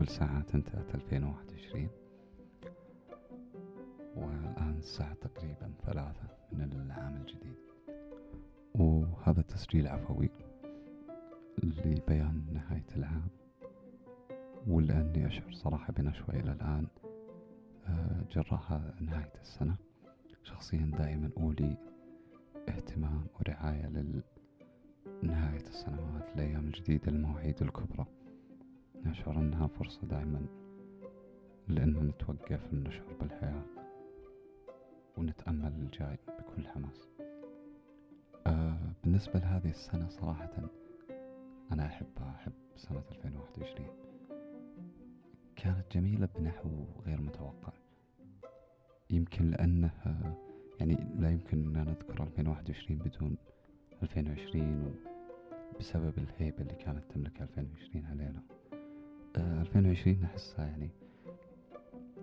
قبل ساعات انتهت 2021 والآن الساعة تقريبا ثلاثة من العام الجديد. وهذا تسجيل عفوي لبيان نهاية العام. ولأني أشعر صراحة بنشوة إلى الآن آه، جراها نهاية السنة. شخصيا دائما أولي اهتمام ورعاية لنهاية السنوات الأيام الجديدة المواعيد الكبرى. نشعر أنها فرصة دائما لأن نتوقف ونشعر بالحياة ونتأمل الجاي بكل حماس. آه بالنسبة لهذه السنة صراحة أنا أحبها أحب سنة 2021 كانت جميلة بنحو غير متوقع. يمكن لأنه يعني لا يمكن أن نذكر 2021 بدون 2020 بسبب الهيبة اللي كانت تملك 2020 علينا. 2020 أحسها يعني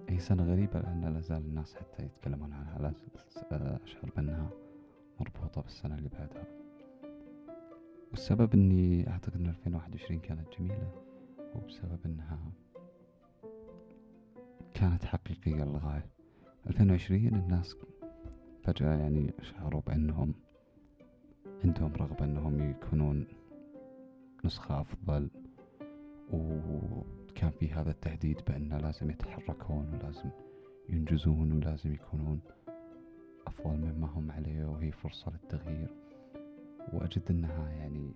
هي سنة غريبة لأن لا زال الناس حتى يتكلمون عنها لا أشعر بأنها مربوطة بالسنة اللي بعدها والسبب أني أعتقد أن 2021 كانت جميلة هو بسبب أنها كانت حقيقية للغاية 2020 الناس فجأة يعني شعروا بأنهم عندهم رغبة أنهم يكونون نسخة أفضل وكان في هذا التهديد بأن لازم يتحركون ولازم ينجزون ولازم يكونون أفضل مما هم عليه وهي فرصة للتغيير. وأجد أنها يعني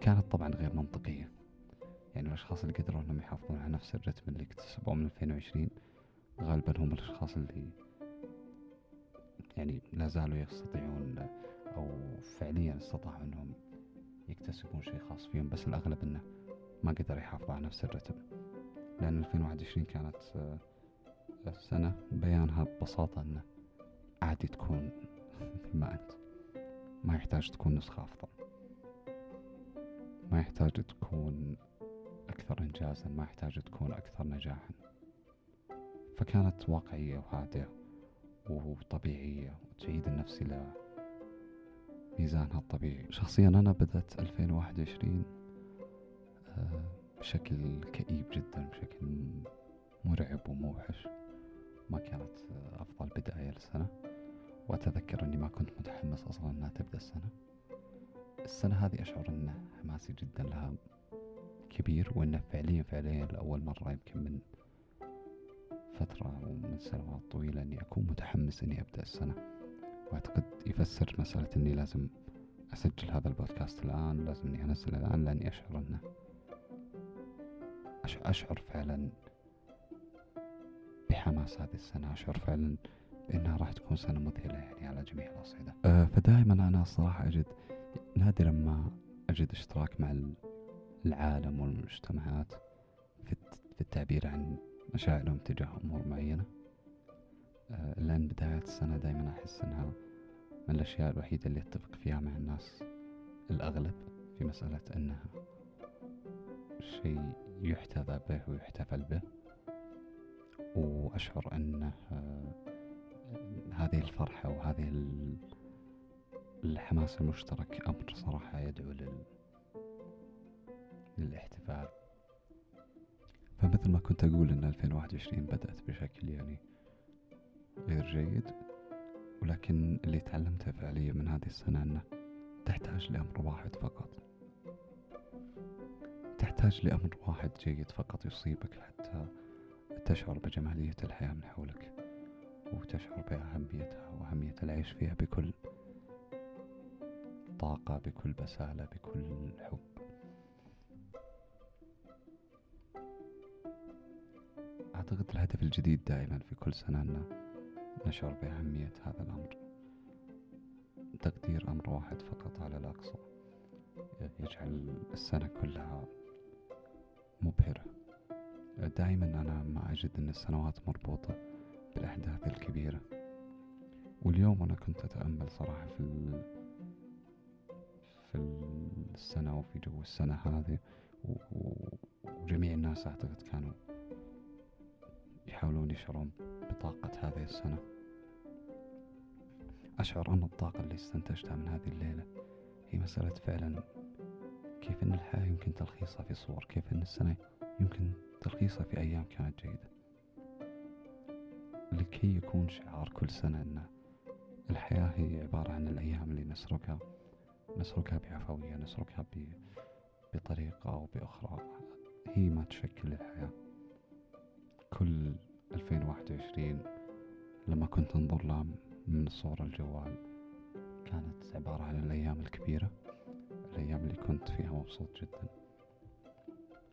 كانت طبعا غير منطقية. يعني الأشخاص اللي قدروا أنهم يحافظون على نفس الرتم اللي اكتسبوه من 2020 غالبا هم الأشخاص اللي يعني لا زالوا يستطيعون أو فعليا استطاعوا أنهم يكتسبون شيء خاص فيهم بس الأغلب أنه ما قدر يحافظ على نفس الرتم لأن 2021 كانت آه، بيانها ببساطة أنه عادي تكون ما أنت ما يحتاج تكون نسخة أفضل. ما يحتاج تكون أكثر إنجازا ما يحتاج تكون أكثر نجاحا. فكانت واقعية وهادئة وطبيعية وتعيد النفس إلى ميزانها الطبيعي. شخصيا أنا بدأت 2021 آه، بشكل كئيب جدا بشكل مرعب وموحش. ما كانت أفضل بداية للسنة. وأتذكر أني ما كنت متحمس أصلا أنها تبدأ السنة. السنة هذه أشعر أن حماسي جدا لها كبير وأنه فعليا فعليا لأول مرة يمكن من فترة ومن سنوات طويلة أني أكون متحمس أني أبدأ السنة. وأعتقد يفسر مسألة أني لازم أسجل هذا البودكاست الآن لازم أني أنزل الآن لأني أشعر أنه أشعر فعلا بحماس هذه السنة أشعر فعلا بأنها راح تكون سنة مذهلة يعني على جميع الأصعدة. أه فدائما أنا الصراحة أجد نادرا ما أجد اشتراك مع العالم والمجتمعات في التعبير عن مشاعرهم تجاه أمور معينة. لأن بداية السنة دائما أحس أنها من الأشياء الوحيدة اللي أتفق فيها مع الناس الأغلب في مسألة أنها شيء يحتذى به ويحتفل به. وأشعر أن هذه الفرحة وهذه الحماس المشترك أمر صراحة يدعو لل للاحتفال. فمثل ما كنت أقول أن 2021 بدأت بشكل يعني غير جيد ولكن اللي تعلمته فعليا من هذه السنة أنه تحتاج لأمر واحد فقط. تحتاج لأمر واحد جيد فقط يصيبك حتى تشعر بجمالية الحياة من حولك وتشعر بأهميتها وأهمية العيش فيها بكل طاقة بكل بسالة بكل حب. أعتقد الهدف الجديد دائما في كل سنة أن نشعر بأهمية هذا الأمر. تقدير أمر واحد فقط على الأقصى. يجعل السنة كلها مبهرة. دائما أنا ما أجد أن السنوات مربوطة بالأحداث الكبيرة. واليوم أنا كنت أتأمل صراحة في في السنة وفي جو السنة هذه وجميع الناس أعتقد كانوا يحاولون يشعرون بطاقة هذه السنة. أشعر أن الطاقة اللي استنتجتها من هذه الليلة هي مسألة فعلا. كيف أن الحياة يمكن تلخيصها في صور؟ كيف أن السنة يمكن تلخيصها في أيام كانت جيدة؟ لكي يكون شعار كل سنة أن الحياة هي عبارة عن الأيام اللي نسرقها نسرقها بعفوية نسرقها بطريقة أو بأخرى هي ما تشكل الحياة. كل 2021 لما كنت أنظر لها من صور الجوال. كانت عبارة عن الأيام الكبيرة الأيام اللي كنت فيها مبسوط جدا.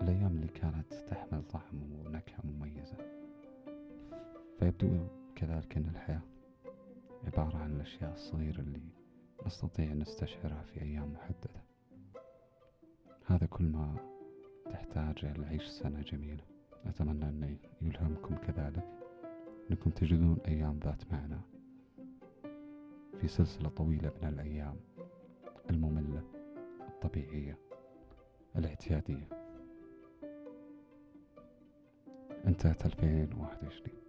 الأيام اللي كانت تحمل طعم ونكهة مميزة. فيبدو كذلك أن الحياة عبارة عن الأشياء الصغيرة اللي نستطيع أن نستشعرها في أيام محددة. هذا كل ما تحتاجه لعيش سنة جميلة. أتمنى أن يلهمكم كذلك. أنكم تجدون أيام ذات معنى. في سلسلة طويلة من الأيام المملة الطبيعية الاعتيادية انتهت 2021